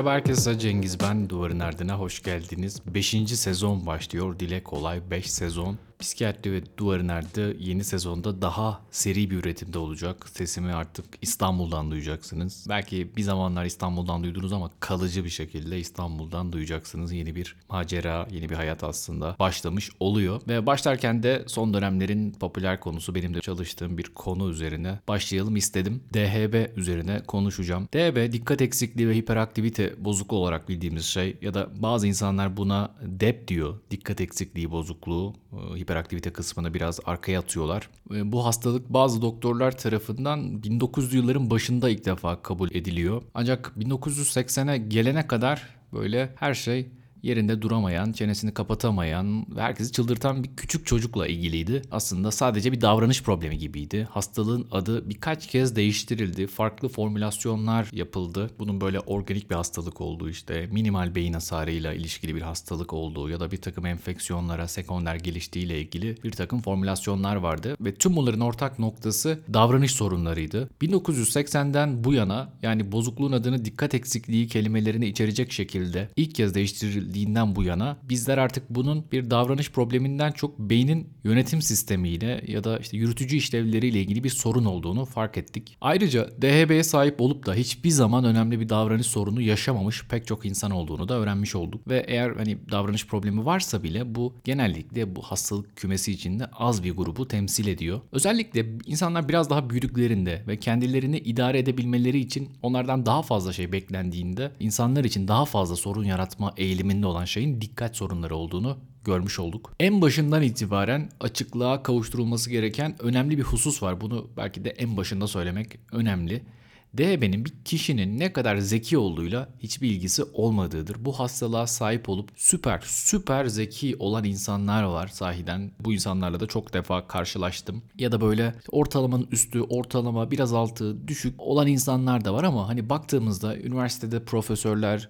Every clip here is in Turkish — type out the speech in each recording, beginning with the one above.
Merhaba herkese Cengiz ben Duvarın Ardına hoş geldiniz. 5. sezon başlıyor. Dile kolay 5 sezon. Psikiyatri ve Duvarın Ardı yeni sezonda daha seri bir üretimde olacak. Sesimi artık İstanbul'dan duyacaksınız. Belki bir zamanlar İstanbul'dan duydunuz ama kalıcı bir şekilde İstanbul'dan duyacaksınız. Yeni bir macera, yeni bir hayat aslında başlamış oluyor. Ve başlarken de son dönemlerin popüler konusu benim de çalıştığım bir konu üzerine başlayalım istedim. DHB üzerine konuşacağım. DHB dikkat eksikliği ve hiperaktivite bozukluğu olarak bildiğimiz şey ya da bazı insanlar buna DEP diyor. Dikkat eksikliği bozukluğu, hiperaktivite kısmını biraz arkaya atıyorlar. Bu hastalık bazı doktorlar tarafından 1900'lü yılların başında ilk defa kabul ediliyor. Ancak 1980'e gelene kadar böyle her şey yerinde duramayan, çenesini kapatamayan ve herkesi çıldırtan bir küçük çocukla ilgiliydi. Aslında sadece bir davranış problemi gibiydi. Hastalığın adı birkaç kez değiştirildi. Farklı formülasyonlar yapıldı. Bunun böyle organik bir hastalık olduğu işte minimal beyin hasarıyla ilişkili bir hastalık olduğu ya da bir takım enfeksiyonlara sekonder geliştiğiyle ilgili bir takım formülasyonlar vardı. Ve tüm bunların ortak noktası davranış sorunlarıydı. 1980'den bu yana yani bozukluğun adını dikkat eksikliği kelimelerini içerecek şekilde ilk kez değiştirildi geliştirildiğinden bu yana bizler artık bunun bir davranış probleminden çok beynin yönetim sistemiyle ya da işte yürütücü işlevleriyle ilgili bir sorun olduğunu fark ettik. Ayrıca DHB'ye sahip olup da hiçbir zaman önemli bir davranış sorunu yaşamamış pek çok insan olduğunu da öğrenmiş olduk. Ve eğer hani davranış problemi varsa bile bu genellikle bu hastalık kümesi içinde az bir grubu temsil ediyor. Özellikle insanlar biraz daha büyüdüklerinde ve kendilerini idare edebilmeleri için onlardan daha fazla şey beklendiğinde insanlar için daha fazla sorun yaratma eğiliminde üzerinde olan şeyin dikkat sorunları olduğunu görmüş olduk. En başından itibaren açıklığa kavuşturulması gereken önemli bir husus var. Bunu belki de en başında söylemek önemli. DHB'nin bir kişinin ne kadar zeki olduğuyla hiçbir ilgisi olmadığıdır. Bu hastalığa sahip olup süper süper zeki olan insanlar var sahiden. Bu insanlarla da çok defa karşılaştım. Ya da böyle ortalamanın üstü, ortalama biraz altı, düşük olan insanlar da var ama hani baktığımızda üniversitede profesörler,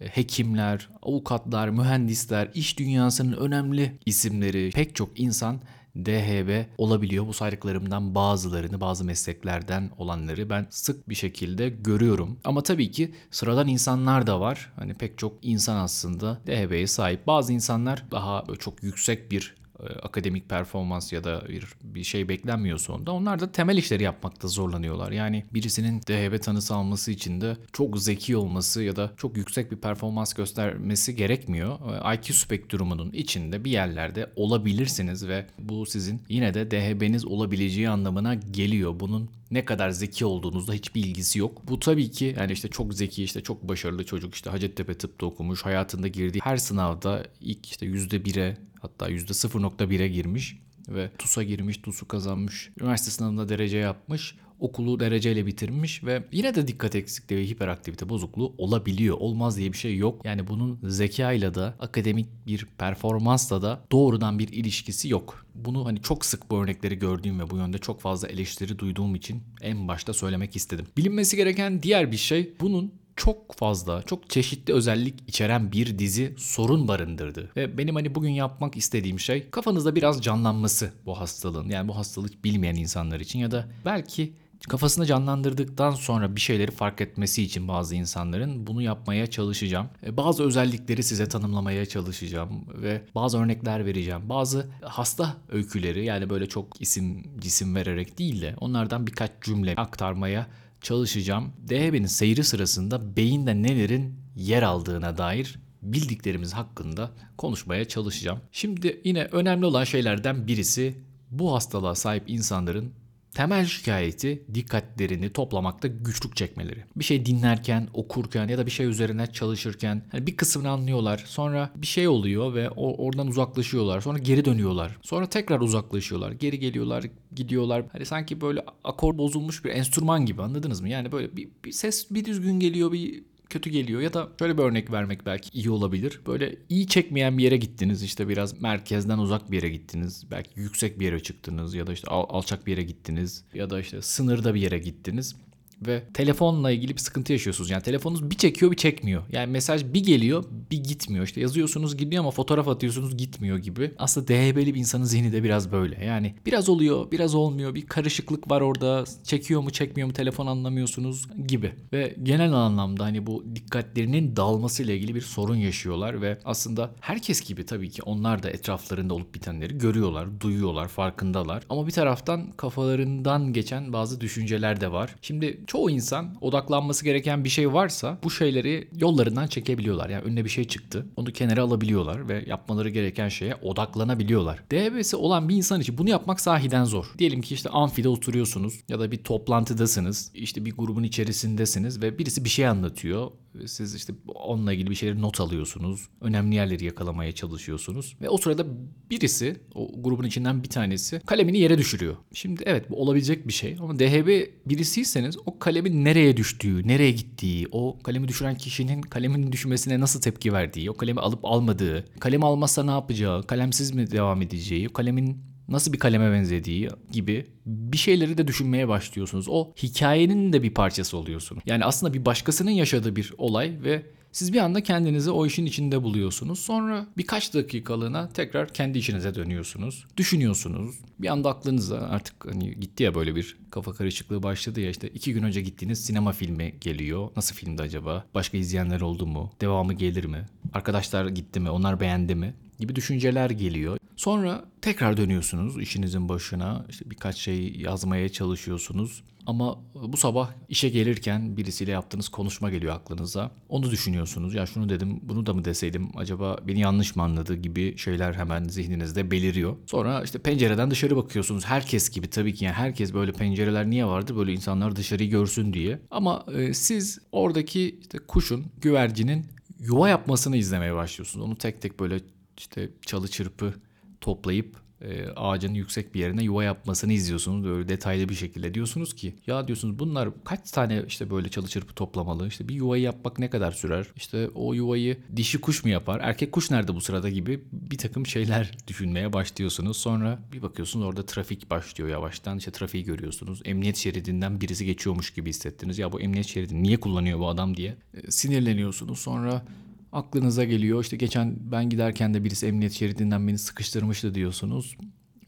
hekimler, avukatlar, mühendisler, iş dünyasının önemli isimleri, pek çok insan DHB olabiliyor. Bu saydıklarımdan bazılarını, bazı mesleklerden olanları ben sık bir şekilde görüyorum. Ama tabii ki sıradan insanlar da var. Hani pek çok insan aslında DHB'ye sahip. Bazı insanlar daha çok yüksek bir e, akademik performans ya da bir, bir şey beklenmiyorsa onda onlar da temel işleri yapmakta zorlanıyorlar. Yani birisinin DHB tanısı alması için de çok zeki olması ya da çok yüksek bir performans göstermesi gerekmiyor. E, IQ spektrumunun içinde bir yerlerde olabilirsiniz ve bu sizin yine de DHB'niz olabileceği anlamına geliyor. Bunun ne kadar zeki olduğunuzda hiçbir ilgisi yok. Bu tabii ki yani işte çok zeki işte çok başarılı çocuk işte Hacettepe tıpta okumuş hayatında girdiği her sınavda ilk işte %1'e Hatta %0.1'e girmiş ve TUS'a girmiş, TUS'u kazanmış. Üniversite sınavında derece yapmış okulu dereceyle bitirmiş ve yine de dikkat eksikliği ve hiperaktivite bozukluğu olabiliyor. Olmaz diye bir şey yok. Yani bunun zekayla da akademik bir performansla da doğrudan bir ilişkisi yok. Bunu hani çok sık bu örnekleri gördüğüm ve bu yönde çok fazla eleştiri duyduğum için en başta söylemek istedim. Bilinmesi gereken diğer bir şey bunun çok fazla, çok çeşitli özellik içeren bir dizi sorun barındırdı. Ve benim hani bugün yapmak istediğim şey kafanızda biraz canlanması bu hastalığın. Yani bu hastalık bilmeyen insanlar için ya da belki kafasını canlandırdıktan sonra bir şeyleri fark etmesi için bazı insanların bunu yapmaya çalışacağım. E, bazı özellikleri size tanımlamaya çalışacağım ve bazı örnekler vereceğim. Bazı hasta öyküleri yani böyle çok isim cisim vererek değil de onlardan birkaç cümle aktarmaya çalışacağım. DHB'nin seyri sırasında beyinde nelerin yer aldığına dair bildiklerimiz hakkında konuşmaya çalışacağım. Şimdi yine önemli olan şeylerden birisi bu hastalığa sahip insanların Temel şikayeti dikkatlerini toplamakta güçlük çekmeleri. Bir şey dinlerken, okurken ya da bir şey üzerine çalışırken hani bir kısmını anlıyorlar. Sonra bir şey oluyor ve oradan uzaklaşıyorlar. Sonra geri dönüyorlar. Sonra tekrar uzaklaşıyorlar. Geri geliyorlar, gidiyorlar. Hani sanki böyle akor bozulmuş bir enstrüman gibi anladınız mı? Yani böyle bir, bir ses bir düzgün geliyor, bir kötü geliyor ya da şöyle bir örnek vermek belki iyi olabilir. Böyle iyi çekmeyen bir yere gittiniz işte biraz merkezden uzak bir yere gittiniz. Belki yüksek bir yere çıktınız ya da işte al- alçak bir yere gittiniz ya da işte sınırda bir yere gittiniz. Ve telefonla ilgili bir sıkıntı yaşıyorsunuz. Yani telefonunuz bir çekiyor bir çekmiyor. Yani mesaj bir geliyor bir gitmiyor. İşte yazıyorsunuz gidiyor ama fotoğraf atıyorsunuz gitmiyor gibi. Aslında DHB'li bir insanın zihni de biraz böyle. Yani biraz oluyor biraz olmuyor bir karışıklık var orada. Çekiyor mu çekmiyor mu telefon anlamıyorsunuz gibi. Ve genel anlamda hani bu dikkatlerinin dalmasıyla ilgili bir sorun yaşıyorlar ve aslında herkes gibi tabii ki onlar da etraflarında olup bitenleri görüyorlar, duyuyorlar, farkındalar. Ama bir taraftan kafalarından geçen bazı düşünceler de var. Şimdi çoğu insan odaklanması gereken bir şey varsa bu şeyleri yollarından çekebiliyorlar. Yani önüne bir şey çıktı. Onu kenara alabiliyorlar ve yapmaları gereken şeye odaklanabiliyorlar. DB'si olan bir insan için bunu yapmak sahiden zor. Diyelim ki işte amfide oturuyorsunuz ya da bir toplantıdasınız. İşte bir grubun içerisindesiniz ve birisi bir şey anlatıyor. Siz işte onunla ilgili bir şeyleri not alıyorsunuz. Önemli yerleri yakalamaya çalışıyorsunuz. Ve o sırada birisi, o grubun içinden bir tanesi kalemini yere düşürüyor. Şimdi evet bu olabilecek bir şey ama DHB birisiyseniz o kalemin nereye düştüğü, nereye gittiği, o kalemi düşüren kişinin kalemin düşmesine nasıl tepki verdiği, o kalemi alıp almadığı, kalemi almazsa ne yapacağı, kalemsiz mi devam edeceği, kalemin nasıl bir kaleme benzediği gibi bir şeyleri de düşünmeye başlıyorsunuz. O hikayenin de bir parçası oluyorsunuz. Yani aslında bir başkasının yaşadığı bir olay ve siz bir anda kendinizi o işin içinde buluyorsunuz. Sonra birkaç dakikalığına tekrar kendi işinize dönüyorsunuz. Düşünüyorsunuz. Bir anda aklınıza artık hani gitti ya böyle bir kafa karışıklığı başladı ya işte iki gün önce gittiğiniz sinema filmi geliyor. Nasıl filmdi acaba? Başka izleyenler oldu mu? Devamı gelir mi? Arkadaşlar gitti mi? Onlar beğendi mi? gibi düşünceler geliyor. Sonra tekrar dönüyorsunuz işinizin başına. İşte birkaç şey yazmaya çalışıyorsunuz. Ama bu sabah işe gelirken birisiyle yaptığınız konuşma geliyor aklınıza. Onu düşünüyorsunuz. Ya şunu dedim, bunu da mı deseydim? Acaba beni yanlış mı anladı gibi şeyler hemen zihninizde beliriyor. Sonra işte pencereden dışarı bakıyorsunuz. Herkes gibi tabii ki yani herkes böyle pencereler niye vardır? Böyle insanlar dışarıyı görsün diye. Ama e, siz oradaki işte kuşun, güvercinin yuva yapmasını izlemeye başlıyorsunuz. Onu tek tek böyle işte çalı çırpı toplayıp e, ağacın yüksek bir yerine yuva yapmasını izliyorsunuz. Böyle detaylı bir şekilde diyorsunuz ki ya diyorsunuz bunlar kaç tane işte böyle çalı çırpı toplamalı? İşte bir yuvayı yapmak ne kadar sürer? İşte o yuvayı dişi kuş mu yapar? Erkek kuş nerede bu sırada? gibi bir takım şeyler düşünmeye başlıyorsunuz. Sonra bir bakıyorsunuz orada trafik başlıyor yavaştan. İşte trafiği görüyorsunuz. Emniyet şeridinden birisi geçiyormuş gibi hissettiniz. Ya bu emniyet şeridini niye kullanıyor bu adam? diye e, sinirleniyorsunuz. Sonra aklınıza geliyor. İşte geçen ben giderken de birisi emniyet şeridinden beni sıkıştırmıştı diyorsunuz.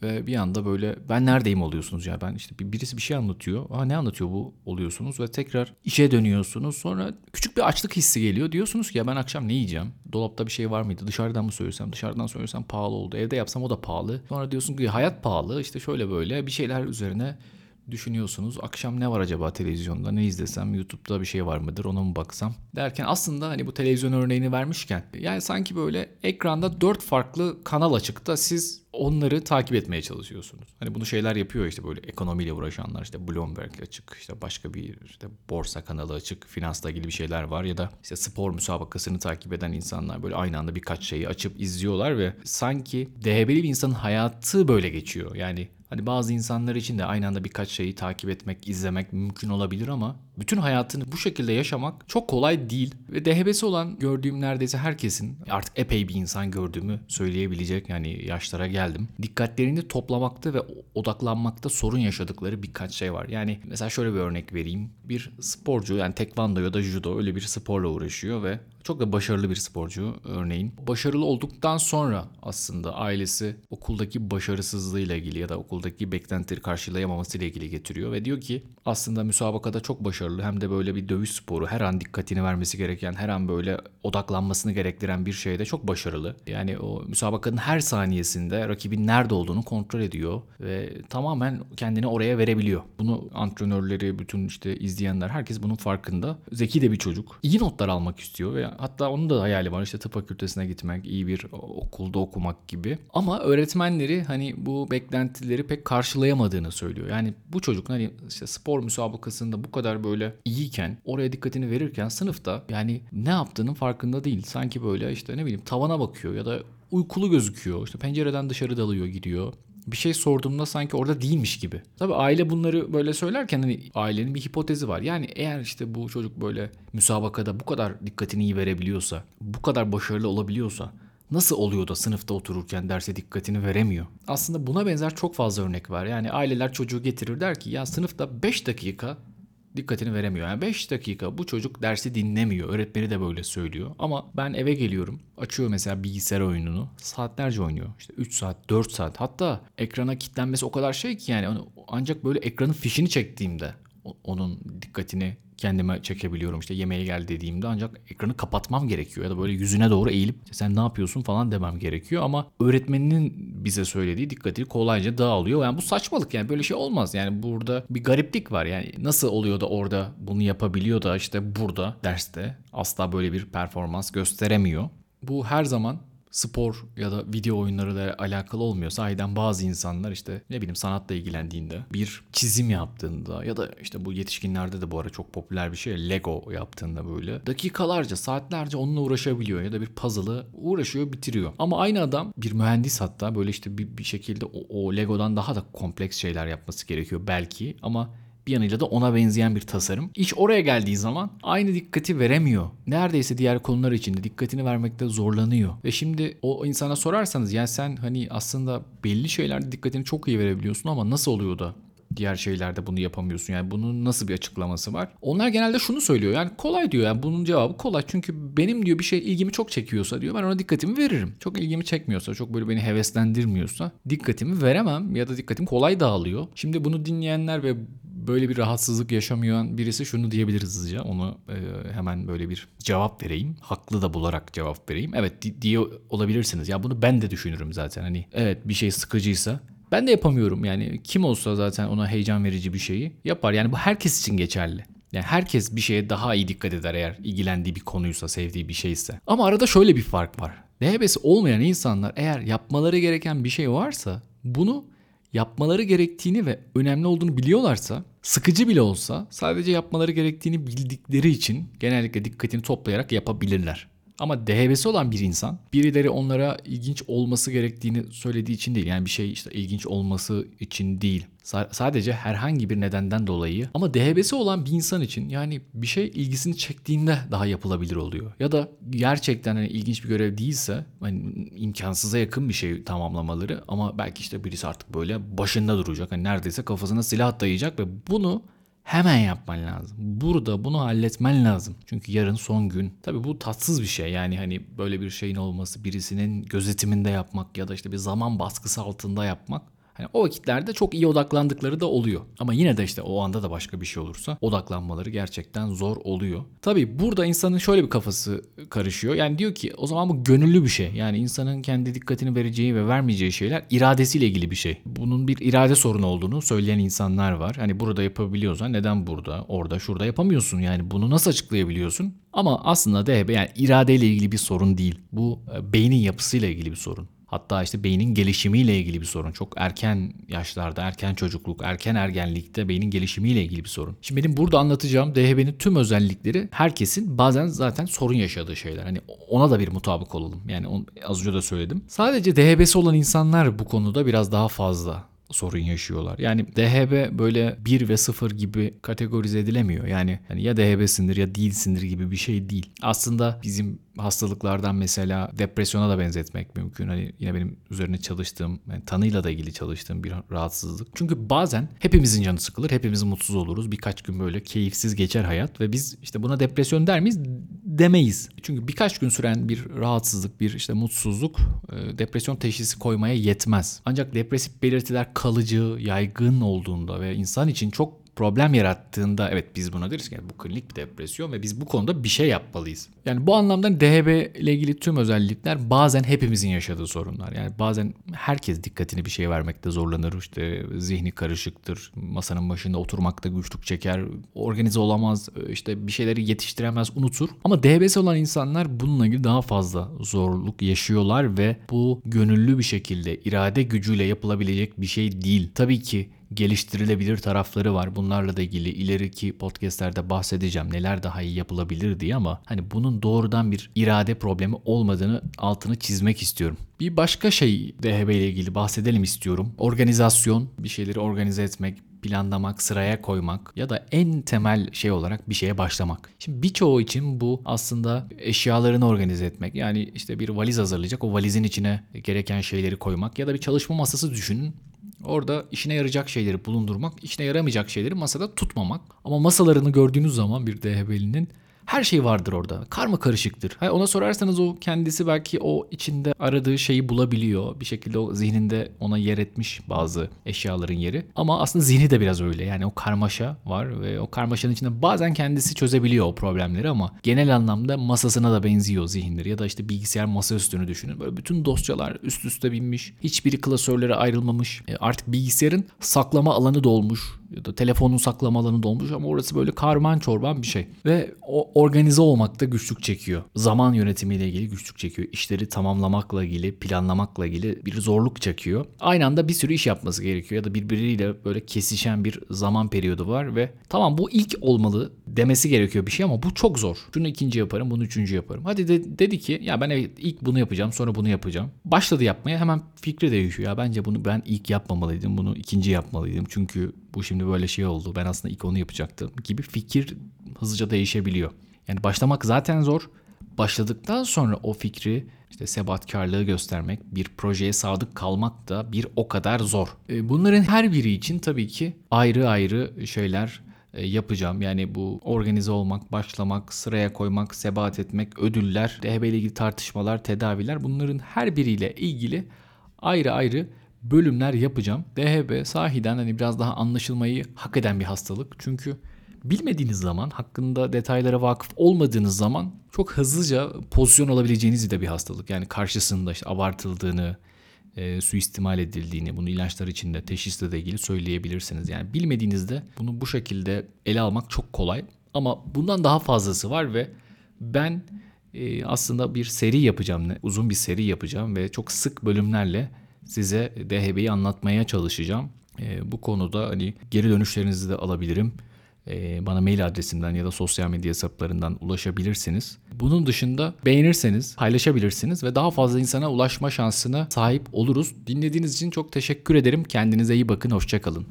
Ve bir anda böyle ben neredeyim oluyorsunuz ya ben işte birisi bir şey anlatıyor. Aa ne anlatıyor bu oluyorsunuz ve tekrar işe dönüyorsunuz. Sonra küçük bir açlık hissi geliyor. Diyorsunuz ki ya ben akşam ne yiyeceğim? Dolapta bir şey var mıydı? Dışarıdan mı söylesem? Dışarıdan söylesem pahalı oldu. Evde yapsam o da pahalı. Sonra diyorsun ki hayat pahalı. İşte şöyle böyle bir şeyler üzerine düşünüyorsunuz. Akşam ne var acaba televizyonda? Ne izlesem? YouTube'da bir şey var mıdır? Ona mı baksam? Derken aslında hani bu televizyon örneğini vermişken yani sanki böyle ekranda dört farklı kanal açıkta siz onları takip etmeye çalışıyorsunuz. Hani bunu şeyler yapıyor işte böyle ekonomiyle uğraşanlar işte Bloomberg açık işte başka bir işte borsa kanalı açık finansla ilgili bir şeyler var ya da işte spor müsabakasını takip eden insanlar böyle aynı anda birkaç şeyi açıp izliyorlar ve sanki DHB'li bir insanın hayatı böyle geçiyor. Yani Hani bazı insanlar için de aynı anda birkaç şeyi takip etmek, izlemek mümkün olabilir ama bütün hayatını bu şekilde yaşamak çok kolay değil. Ve DHB'si olan gördüğüm neredeyse herkesin artık epey bir insan gördüğümü söyleyebilecek yani yaşlara geldim. Dikkatlerini toplamakta ve odaklanmakta sorun yaşadıkları birkaç şey var. Yani mesela şöyle bir örnek vereyim. Bir sporcu yani tekvando ya da judo öyle bir sporla uğraşıyor ve çok da başarılı bir sporcu örneğin. Başarılı olduktan sonra aslında ailesi okuldaki başarısızlığıyla ilgili ya da okuldaki beklentileri karşılayamaması ile ilgili getiriyor ve diyor ki aslında müsabakada çok başarılı hem de böyle bir dövüş sporu her an dikkatini vermesi gereken her an böyle odaklanmasını gerektiren bir şeyde çok başarılı. Yani o müsabakanın her saniyesinde rakibin nerede olduğunu kontrol ediyor ve tamamen kendini oraya verebiliyor. Bunu antrenörleri, bütün işte izleyenler herkes bunun farkında. Zeki de bir çocuk. İyi notlar almak istiyor ve hatta onun da hayali var işte tıp fakültesine gitmek, iyi bir okulda okumak gibi. Ama öğretmenleri hani bu beklentileri pek karşılayamadığını söylüyor. Yani bu çocuk hani işte spor müsabakasında bu kadar böyle iyiyken, oraya dikkatini verirken sınıfta yani ne yaptığının farkında değil. Sanki böyle işte ne bileyim tavana bakıyor ya da uykulu gözüküyor. İşte pencereden dışarı dalıyor gidiyor bir şey sorduğumda sanki orada değilmiş gibi. Tabii aile bunları böyle söylerken hani ailenin bir hipotezi var. Yani eğer işte bu çocuk böyle müsabakada bu kadar dikkatini iyi verebiliyorsa, bu kadar başarılı olabiliyorsa nasıl oluyor da sınıfta otururken derse dikkatini veremiyor? Aslında buna benzer çok fazla örnek var. Yani aileler çocuğu getirir der ki ya sınıfta 5 dakika dikkatini veremiyor. Yani 5 dakika bu çocuk dersi dinlemiyor. Öğretmeni de böyle söylüyor. Ama ben eve geliyorum. Açıyor mesela bilgisayar oyununu. Saatlerce oynuyor. İşte 3 saat, 4 saat. Hatta ekrana kilitlenmesi o kadar şey ki yani ancak böyle ekranın fişini çektiğimde onun dikkatini kendime çekebiliyorum. İşte yemeğe gel dediğimde ancak ekranı kapatmam gerekiyor. Ya da böyle yüzüne doğru eğilip sen ne yapıyorsun falan demem gerekiyor. Ama öğretmeninin bize söylediği dikkati kolayca dağılıyor. Yani bu saçmalık yani böyle şey olmaz. Yani burada bir gariplik var. Yani nasıl oluyor da orada bunu yapabiliyor da işte burada derste asla böyle bir performans gösteremiyor. Bu her zaman spor ya da video oyunlarıyla alakalı olmuyor. Sahiden bazı insanlar işte ne bileyim sanatla ilgilendiğinde bir çizim yaptığında ya da işte bu yetişkinlerde de bu ara çok popüler bir şey Lego yaptığında böyle dakikalarca saatlerce onunla uğraşabiliyor ya da bir puzzle'ı uğraşıyor bitiriyor. Ama aynı adam bir mühendis hatta böyle işte bir, bir şekilde o, o Lego'dan daha da kompleks şeyler yapması gerekiyor belki ama bir yanıyla da ona benzeyen bir tasarım. İş oraya geldiği zaman aynı dikkati veremiyor. Neredeyse diğer konular için de dikkatini vermekte zorlanıyor. Ve şimdi o insana sorarsanız yani sen hani aslında belli şeylerde dikkatini çok iyi verebiliyorsun ama nasıl oluyor da diğer şeylerde bunu yapamıyorsun. Yani bunun nasıl bir açıklaması var? Onlar genelde şunu söylüyor. Yani kolay diyor. Yani bunun cevabı kolay. Çünkü benim diyor bir şey ilgimi çok çekiyorsa diyor ben ona dikkatimi veririm. Çok ilgimi çekmiyorsa, çok böyle beni heveslendirmiyorsa dikkatimi veremem ya da dikkatim kolay dağılıyor. Şimdi bunu dinleyenler ve böyle bir rahatsızlık yaşamayan birisi şunu diyebilir hızlıca. Onu e, hemen böyle bir cevap vereyim. Haklı da bularak cevap vereyim. Evet di- diye olabilirsiniz. Ya bunu ben de düşünürüm zaten. Hani evet bir şey sıkıcıysa ben de yapamıyorum. Yani kim olsa zaten ona heyecan verici bir şeyi yapar. Yani bu herkes için geçerli. Yani herkes bir şeye daha iyi dikkat eder eğer ilgilendiği bir konuysa, sevdiği bir şeyse. Ama arada şöyle bir fark var. DHB'si olmayan insanlar eğer yapmaları gereken bir şey varsa bunu yapmaları gerektiğini ve önemli olduğunu biliyorlarsa sıkıcı bile olsa sadece yapmaları gerektiğini bildikleri için genellikle dikkatini toplayarak yapabilirler. Ama DHB'si olan bir insan birileri onlara ilginç olması gerektiğini söylediği için değil. Yani bir şey işte ilginç olması için değil. Sa- sadece herhangi bir nedenden dolayı ama DHB'si olan bir insan için yani bir şey ilgisini çektiğinde daha yapılabilir oluyor. Ya da gerçekten hani ilginç bir görev değilse hani imkansıza yakın bir şey tamamlamaları ama belki işte birisi artık böyle başında duracak. Hani neredeyse kafasına silah dayayacak ve bunu hemen yapman lazım. Burada bunu halletmen lazım. Çünkü yarın son gün. Tabii bu tatsız bir şey. Yani hani böyle bir şeyin olması birisinin gözetiminde yapmak ya da işte bir zaman baskısı altında yapmak Hani o vakitlerde çok iyi odaklandıkları da oluyor. Ama yine de işte o anda da başka bir şey olursa odaklanmaları gerçekten zor oluyor. Tabii burada insanın şöyle bir kafası karışıyor. Yani diyor ki o zaman bu gönüllü bir şey. Yani insanın kendi dikkatini vereceği ve vermeyeceği şeyler iradesiyle ilgili bir şey. Bunun bir irade sorunu olduğunu söyleyen insanlar var. Hani burada yapabiliyorsan neden burada, orada, şurada yapamıyorsun? Yani bunu nasıl açıklayabiliyorsun? Ama aslında DHB yani iradeyle ilgili bir sorun değil. Bu e, beynin yapısıyla ilgili bir sorun. Hatta işte beynin gelişimiyle ilgili bir sorun. Çok erken yaşlarda, erken çocukluk, erken ergenlikte beynin gelişimiyle ilgili bir sorun. Şimdi benim burada anlatacağım DHB'nin tüm özellikleri herkesin bazen zaten sorun yaşadığı şeyler. Hani ona da bir mutabık olalım. Yani az önce de söyledim. Sadece DHB'si olan insanlar bu konuda biraz daha fazla sorun yaşıyorlar. Yani DHB böyle 1 ve 0 gibi kategorize edilemiyor. Yani hani ya DHB'sindir ya değilsindir gibi bir şey değil. Aslında bizim hastalıklardan mesela depresyona da benzetmek mümkün. Hani yine benim üzerine çalıştığım, yani tanıyla da ilgili çalıştığım bir rahatsızlık. Çünkü bazen hepimizin canı sıkılır, hepimiz mutsuz oluruz. Birkaç gün böyle keyifsiz geçer hayat ve biz işte buna depresyon der miyiz? Demeyiz. Çünkü birkaç gün süren bir rahatsızlık, bir işte mutsuzluk e, depresyon teşhisi koymaya yetmez. Ancak depresif belirtiler kalıcı, yaygın olduğunda ve insan için çok problem yarattığında evet biz buna deriz ki yani bu klinik bir depresyon ve biz bu konuda bir şey yapmalıyız. Yani bu anlamda DHB ile ilgili tüm özellikler bazen hepimizin yaşadığı sorunlar. Yani bazen herkes dikkatini bir şeye vermekte zorlanır. İşte zihni karışıktır. Masanın başında oturmakta güçlük çeker. Organize olamaz. işte bir şeyleri yetiştiremez, unutur. Ama DHB'si olan insanlar bununla ilgili daha fazla zorluk yaşıyorlar ve bu gönüllü bir şekilde irade gücüyle yapılabilecek bir şey değil. Tabii ki geliştirilebilir tarafları var. Bunlarla da ilgili ileriki podcastlerde bahsedeceğim neler daha iyi yapılabilir diye ama hani bunun doğrudan bir irade problemi olmadığını altını çizmek istiyorum. Bir başka şey DHB ile ilgili bahsedelim istiyorum. Organizasyon, bir şeyleri organize etmek, planlamak, sıraya koymak ya da en temel şey olarak bir şeye başlamak. Şimdi birçoğu için bu aslında eşyalarını organize etmek. Yani işte bir valiz hazırlayacak, o valizin içine gereken şeyleri koymak ya da bir çalışma masası düşünün Orada işine yarayacak şeyleri bulundurmak, işine yaramayacak şeyleri masada tutmamak. Ama masalarını gördüğünüz zaman bir DHB'linin her şey vardır orada. Karma karışıktır. Ha, ona sorarsanız o kendisi belki o içinde aradığı şeyi bulabiliyor. Bir şekilde o zihninde ona yer etmiş bazı eşyaların yeri. Ama aslında zihni de biraz öyle. Yani o karmaşa var ve o karmaşanın içinde bazen kendisi çözebiliyor o problemleri ama genel anlamda masasına da benziyor zihinleri. Ya da işte bilgisayar masa üstünü düşünün. Böyle bütün dosyalar üst üste binmiş. Hiçbiri klasörlere ayrılmamış. E artık bilgisayarın saklama alanı dolmuş ya da telefonun saklama alanı dolmuş ama orası böyle karman çorban bir şey. Ve o organize olmakta güçlük çekiyor. Zaman yönetimiyle ilgili güçlük çekiyor. İşleri tamamlamakla ilgili, planlamakla ilgili bir zorluk çekiyor. Aynı anda bir sürü iş yapması gerekiyor ya da birbiriyle böyle kesişen bir zaman periyodu var ve tamam bu ilk olmalı demesi gerekiyor bir şey ama bu çok zor. Şunu ikinci yaparım, bunu üçüncü yaparım. Hadi de, dedi ki ya ben evet ilk bunu yapacağım, sonra bunu yapacağım. Başladı yapmaya hemen fikri değişiyor. Ya bence bunu ben ilk yapmamalıydım, bunu ikinci yapmalıydım. Çünkü bu şimdi böyle şey oldu. Ben aslında ilk onu yapacaktım gibi fikir hızlıca değişebiliyor. Yani başlamak zaten zor. Başladıktan sonra o fikri işte sebatkarlığı göstermek, bir projeye sadık kalmak da bir o kadar zor. E, bunların her biri için tabii ki ayrı ayrı şeyler e, yapacağım. Yani bu organize olmak, başlamak, sıraya koymak, sebat etmek, ödüller, DHB ilgili tartışmalar, tedaviler bunların her biriyle ilgili ayrı ayrı bölümler yapacağım. DHB sahiden hani biraz daha anlaşılmayı hak eden bir hastalık. Çünkü bilmediğiniz zaman, hakkında detaylara vakıf olmadığınız zaman çok hızlıca pozisyon alabileceğiniz de bir hastalık. Yani karşısında işte abartıldığını, e, suistimal edildiğini, bunu ilaçlar içinde, teşhisle de ilgili söyleyebilirsiniz. Yani bilmediğinizde bunu bu şekilde ele almak çok kolay. Ama bundan daha fazlası var ve ben e, aslında bir seri yapacağım, uzun bir seri yapacağım ve çok sık bölümlerle size DHB'yi anlatmaya çalışacağım. E, bu konuda hani geri dönüşlerinizi de alabilirim. E, bana mail adresimden ya da sosyal medya hesaplarından ulaşabilirsiniz. Bunun dışında beğenirseniz paylaşabilirsiniz ve daha fazla insana ulaşma şansına sahip oluruz. Dinlediğiniz için çok teşekkür ederim. Kendinize iyi bakın, hoşçakalın.